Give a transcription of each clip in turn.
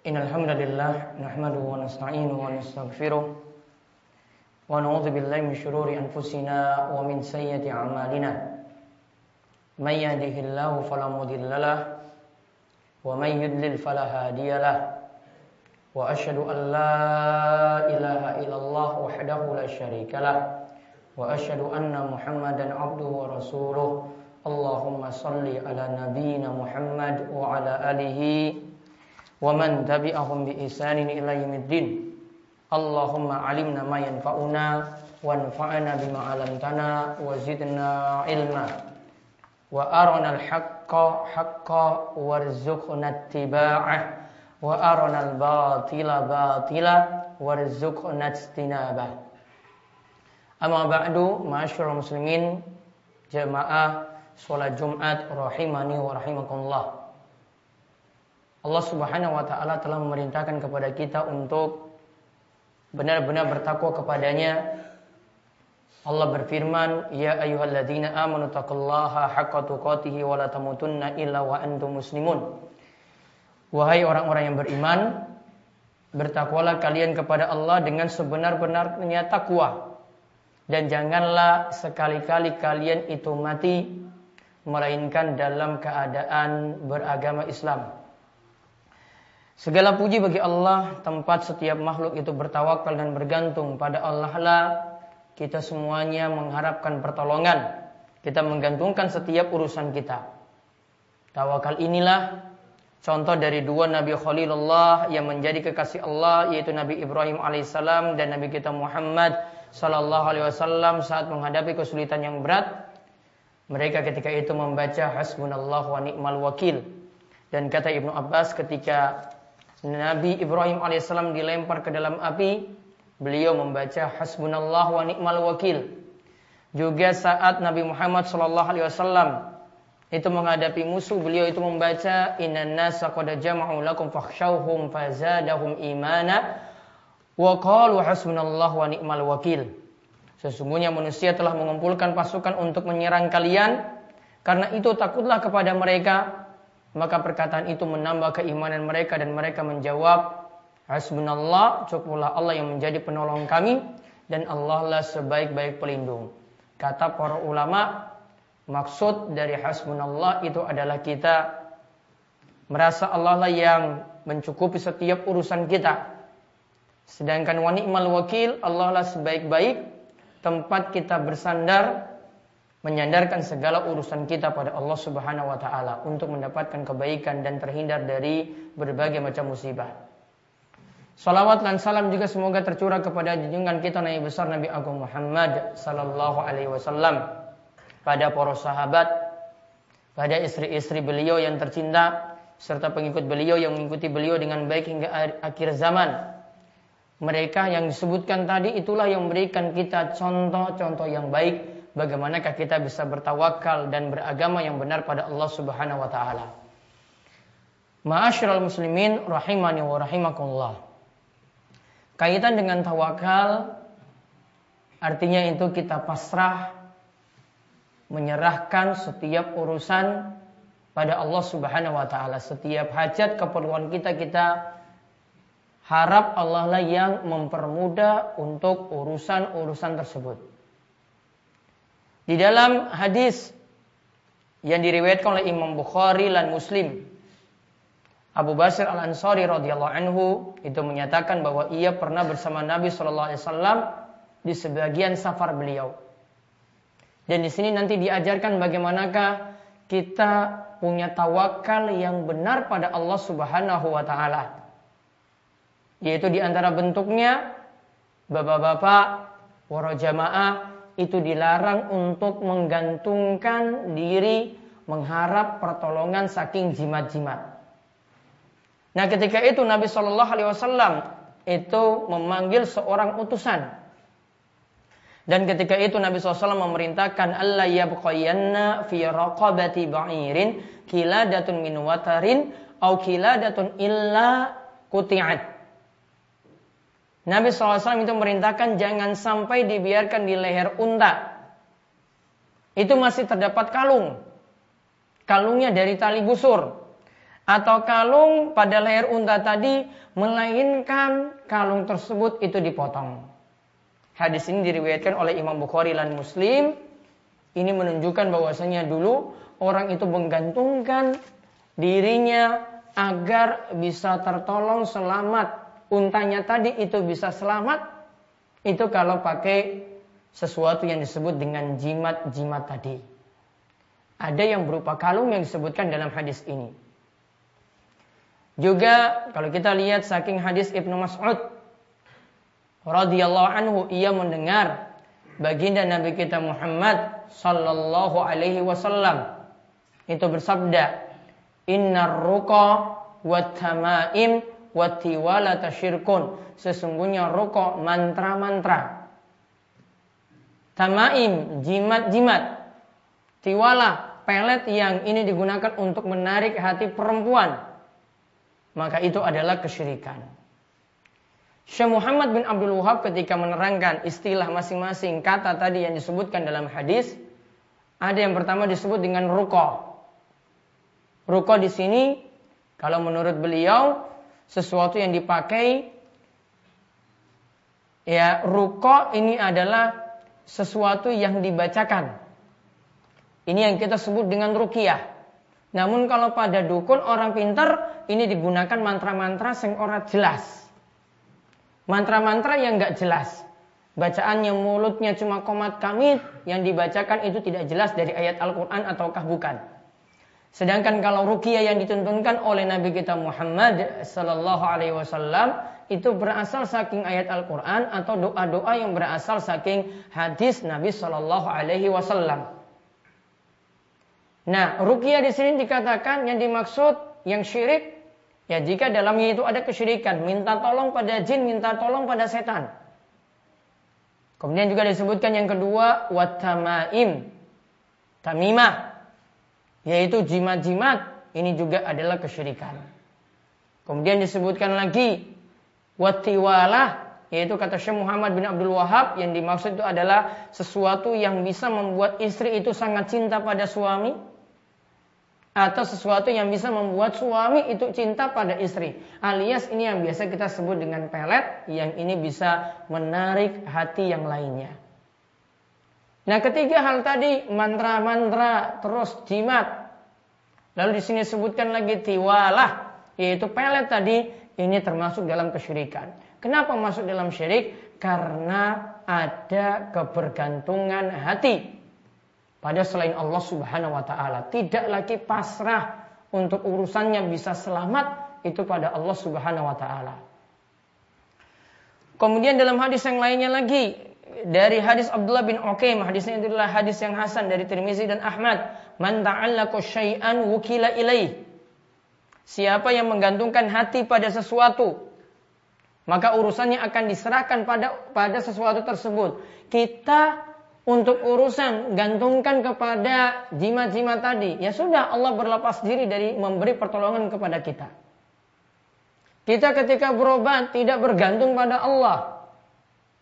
إن الحمد لله نحمده ونستعينه ونستغفره ونعوذ بالله من شرور أنفسنا ومن سيئة أعمالنا. من يهده الله فلا مضل له ومن يضلل فلا هادي له. وأشهد أن لا إله إلا الله وحده لا شريك له. وأشهد أن محمدا عبده ورسوله. اللهم صل على نبينا محمد وعلى آله ومن تبعهم بإحسان إلى يوم الدين اللهم علمنا ما ينفعنا وانفعنا بما علمتنا وزدنا علما وأرنا الحق حقا وارزقنا اتباعه وأرنا الباطل باطلا وارزقنا اجتنابه أما بعد معاشر المسلمين jamaah sholat Jumat rahimani wa rahimakumullah. Allah Subhanahu wa taala telah memerintahkan kepada kita untuk benar-benar bertakwa kepadanya. Allah berfirman, "Ya ayyuhalladzina amanu taqullaha haqqa tuqatih wa la tamutunna illa wa antum muslimun." Wahai orang-orang yang beriman, bertakwalah kalian kepada Allah dengan sebenar-benarnya takwa dan janganlah sekali-kali kalian itu mati melainkan dalam keadaan beragama Islam. Segala puji bagi Allah, tempat setiap makhluk itu bertawakal dan bergantung pada Allah lah. Kita semuanya mengharapkan pertolongan. Kita menggantungkan setiap urusan kita. Tawakal inilah contoh dari dua Nabi Khalilullah yang menjadi kekasih Allah yaitu Nabi Ibrahim alaihissalam dan Nabi kita Muhammad Sallallahu Alaihi Wasallam saat menghadapi kesulitan yang berat, mereka ketika itu membaca Hasbunallah wa ni'mal wakil. Dan kata Ibnu Abbas ketika Nabi Ibrahim alaihissalam dilempar ke dalam api, beliau membaca Hasbunallah wa ni'mal wakil. Juga saat Nabi Muhammad Sallallahu Alaihi Wasallam itu menghadapi musuh, beliau itu membaca Inna nasa qad jama'u lakum fakhshawhum fazadahum imana Wa qalu hasbunallahu wa ni'mal wakil. Sesungguhnya manusia telah mengumpulkan pasukan untuk menyerang kalian. Karena itu takutlah kepada mereka. Maka perkataan itu menambah keimanan mereka dan mereka menjawab. Hasbunallah, cukuplah Allah yang menjadi penolong kami. Dan Allah lah sebaik-baik pelindung. Kata para ulama, maksud dari hasbunallah itu adalah kita merasa Allah lah yang mencukupi setiap urusan kita Sedangkan wani'mal wakil Allah lah sebaik-baik tempat kita bersandar menyandarkan segala urusan kita pada Allah Subhanahu wa taala untuk mendapatkan kebaikan dan terhindar dari berbagai macam musibah. Salawat dan salam juga semoga tercurah kepada junjungan kita Nabi besar Nabi Agung Muhammad sallallahu alaihi wasallam pada para sahabat, pada istri-istri beliau yang tercinta serta pengikut beliau yang mengikuti beliau dengan baik hingga akhir zaman mereka yang disebutkan tadi itulah yang memberikan kita contoh-contoh yang baik bagaimanakah kita bisa bertawakal dan beragama yang benar pada Allah Subhanahu wa taala. Ma'asyiral muslimin rahimani wa rahimakumullah. Kaitan dengan tawakal artinya itu kita pasrah menyerahkan setiap urusan pada Allah Subhanahu wa taala. Setiap hajat keperluan kita kita harap Allah lah yang mempermudah untuk urusan-urusan tersebut. Di dalam hadis yang diriwayatkan oleh Imam Bukhari dan Muslim, Abu Basir Al Ansari radhiyallahu anhu itu menyatakan bahwa ia pernah bersama Nabi Shallallahu Alaihi Wasallam di sebagian safar beliau. Dan di sini nanti diajarkan bagaimanakah kita punya tawakal yang benar pada Allah Subhanahu wa taala. Yaitu di antara bentuknya bapak-bapak, waro jamaah itu dilarang untuk menggantungkan diri mengharap pertolongan saking jimat-jimat. Nah, ketika itu Nabi Shallallahu Alaihi Wasallam itu memanggil seorang utusan. Dan ketika itu Nabi SAW memerintahkan Allah yabqayanna fi raqabati ba'irin kiladatun min watarin au kiladatun illa kuti'at. Nabi SAW itu merintahkan jangan sampai dibiarkan di leher unta. Itu masih terdapat kalung. Kalungnya dari tali busur. atau kalung pada leher unta tadi melainkan kalung tersebut itu dipotong. Hadis ini diriwayatkan oleh Imam Bukhari dan Muslim. Ini menunjukkan bahwasanya dulu orang itu menggantungkan dirinya agar bisa tertolong selamat. Untanya tadi itu bisa selamat. Itu kalau pakai sesuatu yang disebut dengan jimat-jimat tadi. Ada yang berupa kalung yang disebutkan dalam hadis ini. Juga kalau kita lihat saking hadis Ibnu Mas'ud radhiyallahu anhu ia mendengar baginda Nabi kita Muhammad sallallahu alaihi wasallam itu bersabda innar ruqa wat tamaim wat tiwala tasyirkun sesungguhnya ruqa mantra-mantra tamaim jimat-jimat tiwala pelet yang ini digunakan untuk menarik hati perempuan maka itu adalah kesyirikan. Syekh Muhammad bin Abdul Wahab ketika menerangkan istilah masing-masing kata tadi yang disebutkan dalam hadis, ada yang pertama disebut dengan ruko. Ruko di sini, kalau menurut beliau, sesuatu yang dipakai, ya ruko ini adalah sesuatu yang dibacakan. Ini yang kita sebut dengan rukiah. Namun kalau pada dukun orang pintar ini digunakan mantra-mantra sing ora jelas. Mantra-mantra yang nggak jelas. Bacaan yang mulutnya cuma komat kamit yang dibacakan itu tidak jelas dari ayat Al-Quran ataukah bukan. Sedangkan kalau rukiah yang dituntunkan oleh Nabi kita Muhammad Sallallahu Alaihi Wasallam itu berasal saking ayat Al-Quran atau doa-doa yang berasal saking hadis Nabi Sallallahu Alaihi Wasallam. Nah, rukia di sini dikatakan yang dimaksud yang syirik ya jika dalamnya itu ada kesyirikan, minta tolong pada jin, minta tolong pada setan. Kemudian juga disebutkan yang kedua watamaim, tamimah, yaitu jimat-jimat. Ini juga adalah kesyirikan. Kemudian disebutkan lagi watiwalah, yaitu kata Syekh Muhammad bin Abdul Wahab yang dimaksud itu adalah sesuatu yang bisa membuat istri itu sangat cinta pada suami atau sesuatu yang bisa membuat suami itu cinta pada istri. Alias ini yang biasa kita sebut dengan pelet yang ini bisa menarik hati yang lainnya. Nah, ketiga hal tadi mantra-mantra terus jimat. Lalu di sini sebutkan lagi tiwalah yaitu pelet tadi ini termasuk dalam kesyirikan. Kenapa masuk dalam syirik? Karena ada kebergantungan hati pada selain Allah Subhanahu wa taala. Tidak lagi pasrah untuk urusannya bisa selamat itu pada Allah Subhanahu wa taala. Kemudian dalam hadis yang lainnya lagi dari hadis Abdullah bin Uqaim, hadisnya adalah hadis yang hasan dari Tirmizi dan Ahmad, "Man ta'allaqa syai'an wukila ilaih." Siapa yang menggantungkan hati pada sesuatu, maka urusannya akan diserahkan pada pada sesuatu tersebut. Kita untuk urusan gantungkan kepada jimat-jimat tadi, ya sudah Allah berlepas diri dari memberi pertolongan kepada kita. Kita ketika berobat tidak bergantung pada Allah.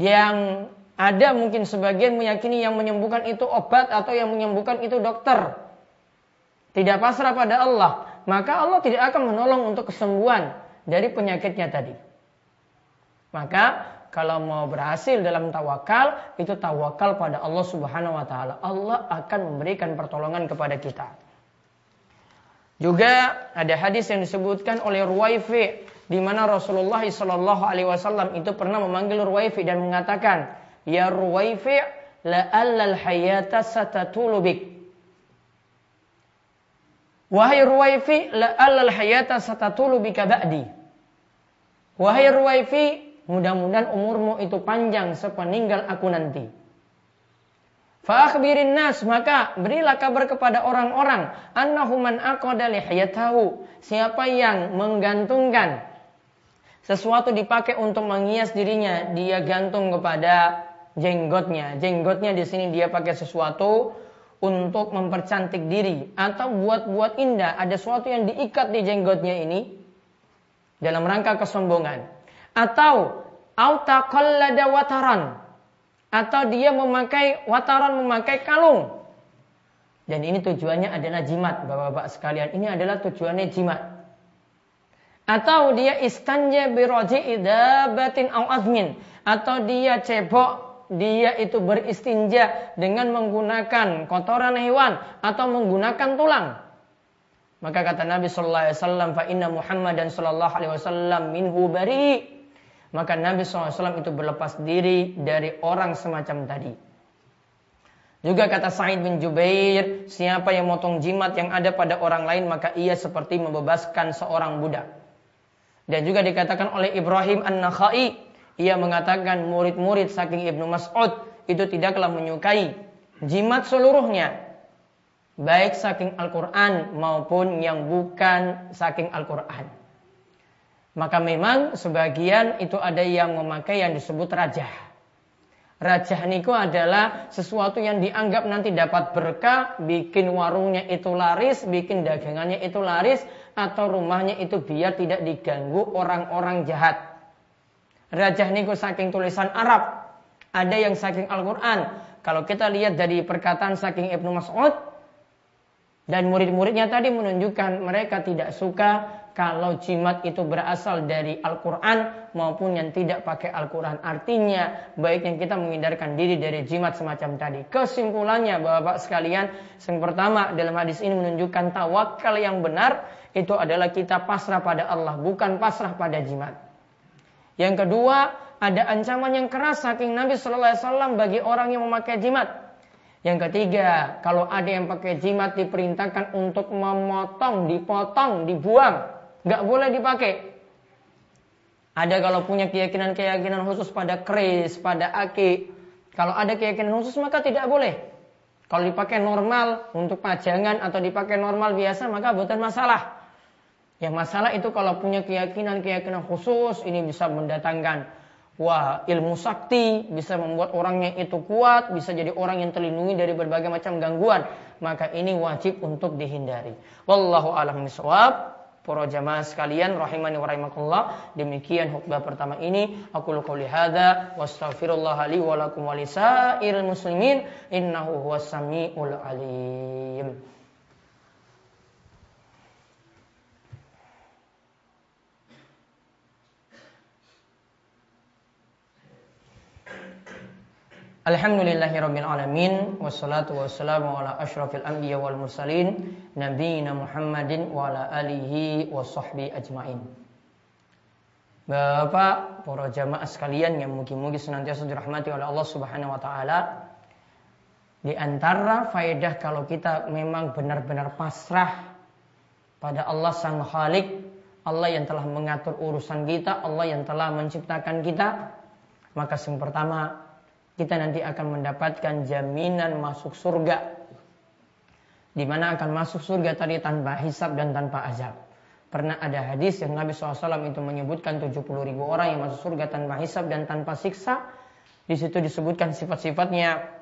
Yang ada mungkin sebagian meyakini yang menyembuhkan itu obat atau yang menyembuhkan itu dokter. Tidak pasrah pada Allah. Maka Allah tidak akan menolong untuk kesembuhan dari penyakitnya tadi. Maka kalau mau berhasil dalam tawakal, itu tawakal pada Allah Subhanahu wa taala. Allah akan memberikan pertolongan kepada kita. Juga ada hadis yang disebutkan oleh Ruwaifi di mana Rasulullah Shallallahu wasallam itu pernah memanggil Ruwaifi dan mengatakan, "Ya Ruwaifi, la allal hayata satatulubik." Wahai Ruwaifi, la allal hayata satatulubika ba'di. Wahai Ruwaifi, Mudah-mudahan umurmu itu panjang sepeninggal aku nanti. Fa'akhbirin nas maka berilah kabar kepada orang-orang annahu man aqada lihiyatahu siapa yang menggantungkan sesuatu dipakai untuk menghias dirinya dia gantung kepada jenggotnya. Jenggotnya di sini dia pakai sesuatu untuk mempercantik diri atau buat-buat indah. Ada sesuatu yang diikat di jenggotnya ini dalam rangka kesombongan. Atau autaqallada wataran. Atau dia memakai wataran memakai kalung. Dan ini tujuannya adalah jimat Bapak-bapak sekalian. Ini adalah tujuannya jimat. Atau dia istanja biroji idabatin au azmin. Atau dia cebok, dia itu beristinja dengan menggunakan kotoran hewan atau menggunakan tulang. Maka kata Nabi sallallahu alaihi wasallam, "Fa inna Muhammadan sallallahu alaihi wasallam minhu bari." Maka Nabi SAW itu berlepas diri dari orang semacam tadi. Juga kata Sa'id bin Jubair, siapa yang motong jimat yang ada pada orang lain maka ia seperti membebaskan seorang budak. Dan juga dikatakan oleh Ibrahim An-Nakhai, ia mengatakan murid-murid saking Ibnu Mas'ud itu tidaklah menyukai jimat seluruhnya. Baik saking Al-Quran maupun yang bukan saking Al-Quran. Maka memang sebagian itu ada yang memakai yang disebut rajah. Rajah niku adalah sesuatu yang dianggap nanti dapat berkah, bikin warungnya itu laris, bikin dagangannya itu laris, atau rumahnya itu biar tidak diganggu orang-orang jahat. Rajah niku saking tulisan Arab, ada yang saking Al-Quran. Kalau kita lihat dari perkataan saking Ibnu Mas'ud, dan murid-muridnya tadi menunjukkan mereka tidak suka kalau jimat itu berasal dari Al-Quran maupun yang tidak pakai Al-Quran. Artinya baiknya kita menghindarkan diri dari jimat semacam tadi. Kesimpulannya Bapak sekalian, yang pertama dalam hadis ini menunjukkan tawakal yang benar itu adalah kita pasrah pada Allah, bukan pasrah pada jimat. Yang kedua, ada ancaman yang keras saking Nabi Shallallahu Alaihi Wasallam bagi orang yang memakai jimat. Yang ketiga, kalau ada yang pakai jimat diperintahkan untuk memotong, dipotong, dibuang, nggak boleh dipakai. Ada kalau punya keyakinan-keyakinan khusus pada keris, pada aki. Kalau ada keyakinan khusus maka tidak boleh. Kalau dipakai normal untuk pajangan atau dipakai normal biasa maka bukan masalah. Yang masalah itu kalau punya keyakinan-keyakinan khusus ini bisa mendatangkan wah ilmu sakti, bisa membuat orangnya itu kuat, bisa jadi orang yang terlindungi dari berbagai macam gangguan. Maka ini wajib untuk dihindari. Wallahu a'lam bishawab. Para jamaah sekalian rahimani wa rahimakumullah, demikian khutbah pertama ini. Aku qouli hadza wa astaghfirullah li wa lakum wa muslimin innahu huwas samiul alim. Alhamdulillahirabbil alamin wassalatu wassalamu ala asyrafil anbiya wal mursalin nabiyina Muhammadin wa ala alihi wa sahbihi ajmain. Bapak, para jamaah sekalian yang mungkin-mungkin senantiasa dirahmati oleh Allah Subhanahu wa taala. Di antara faedah kalau kita memang benar-benar pasrah pada Allah Sang Khalik, Allah yang telah mengatur urusan kita, Allah yang telah menciptakan kita, maka yang pertama kita nanti akan mendapatkan jaminan masuk surga. Di mana akan masuk surga tadi tanpa hisab dan tanpa azab. Pernah ada hadis yang Nabi SAW itu menyebutkan 70 ribu orang yang masuk surga tanpa hisab dan tanpa siksa. Di situ disebutkan sifat-sifatnya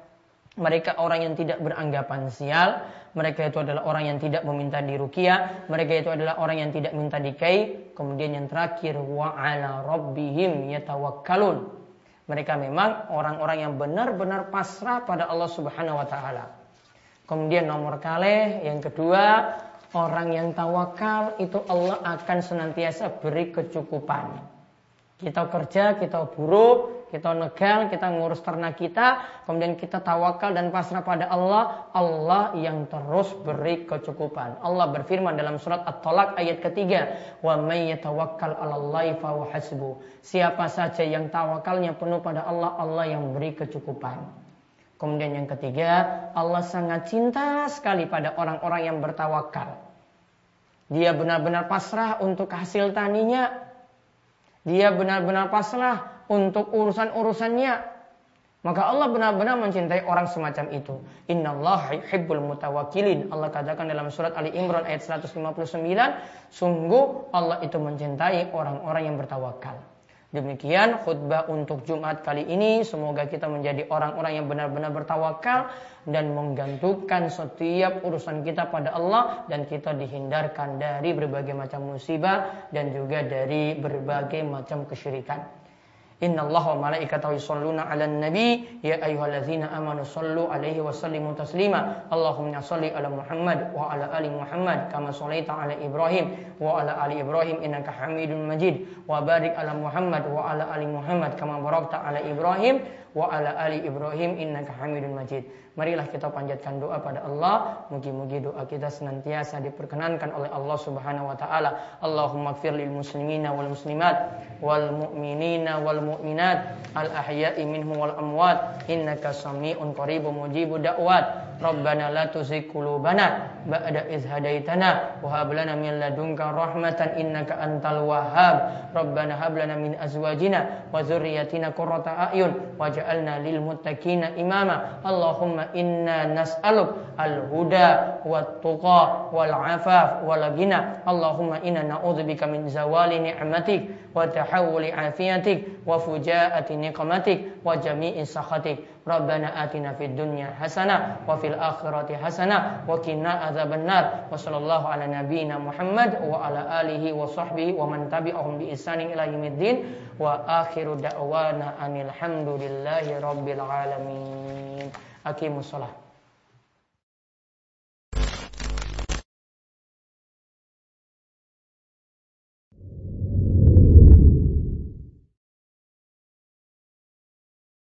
mereka orang yang tidak beranggapan sial, mereka itu adalah orang yang tidak meminta dirukia, mereka itu adalah orang yang tidak minta dikai, kemudian yang terakhir wa ala rabbihim yatawakkalun. Mereka memang orang-orang yang benar-benar pasrah pada Allah Subhanahu wa taala. Kemudian nomor kali yang kedua, orang yang tawakal itu Allah akan senantiasa beri kecukupan. Kita kerja, kita buruh, kita negal, kita ngurus ternak kita, kemudian kita tawakal dan pasrah pada Allah, Allah yang terus beri kecukupan. Allah berfirman dalam surat At-Talaq ayat ketiga, "Wa may yatawakkal 'alallahi fa hasbu." Siapa saja yang tawakalnya penuh pada Allah, Allah yang beri kecukupan. Kemudian yang ketiga, Allah sangat cinta sekali pada orang-orang yang bertawakal. Dia benar-benar pasrah untuk hasil taninya. Dia benar-benar pasrah untuk urusan-urusannya. Maka Allah benar-benar mencintai orang semacam itu. Inna Allah hibbul mutawakilin. Allah katakan dalam surat Ali Imran ayat 159. Sungguh Allah itu mencintai orang-orang yang bertawakal. Demikian khutbah untuk Jumat kali ini. Semoga kita menjadi orang-orang yang benar-benar bertawakal dan menggantungkan setiap urusan kita pada Allah dan kita dihindarkan dari berbagai macam musibah dan juga dari berbagai macam kesyirikan. Inna Allah wa malaikatahu yusalluna ala nabi Ya ayuhallazina amanu sallu alaihi wa sallimu taslima Allahumma salli ala Muhammad wa ala ali Muhammad Kama sallaita ala Ibrahim wa ala ali Ibrahim innaka hamidun majid Wa barik ala Muhammad wa ala ali Muhammad Kama barakta ala Ibrahim wa ala ali Ibrahim innaka Hamidun Majid. Marilah kita panjatkan doa pada Allah, mugi-mugi doa kita senantiasa diperkenankan oleh Allah Subhanahu wa taala. Allahumma ighfir lil muslimina wal muslimat wal mu'minina wal mu'minat al ahya'i minhum wal amwat innaka sami'un qaribun mujibud da'wat. Rabbana la tuzigh qulubana ba'da idh hadaitana wa hab lana min ladunka rahmatan innaka antal wahhab. Rabbana hab lana min azwajina wa dzurriyyatina qurrata a'yun waj'al waj'alna lil muttaqina imama. Allahumma inna nas'aluk al huda wat tuqa wal afaf wal ghina Allahumma inna na'udzubika min zawali ni'matik wa tahawuli afiyatik wa fujaati niqmatik wa jami'i sakhatik. Rabbana atina fid dunya hasanah wa fil akhirati hasanah wa qina adzabannar wa sallallahu ala nabiyyina Muhammad wa ala alihi wa sahbihi wa man tabi'ahum bi ihsanin ila yaumiddin wa akhiru da'wana anil hamdulillahi rabbil alamin. Aqimus shalah.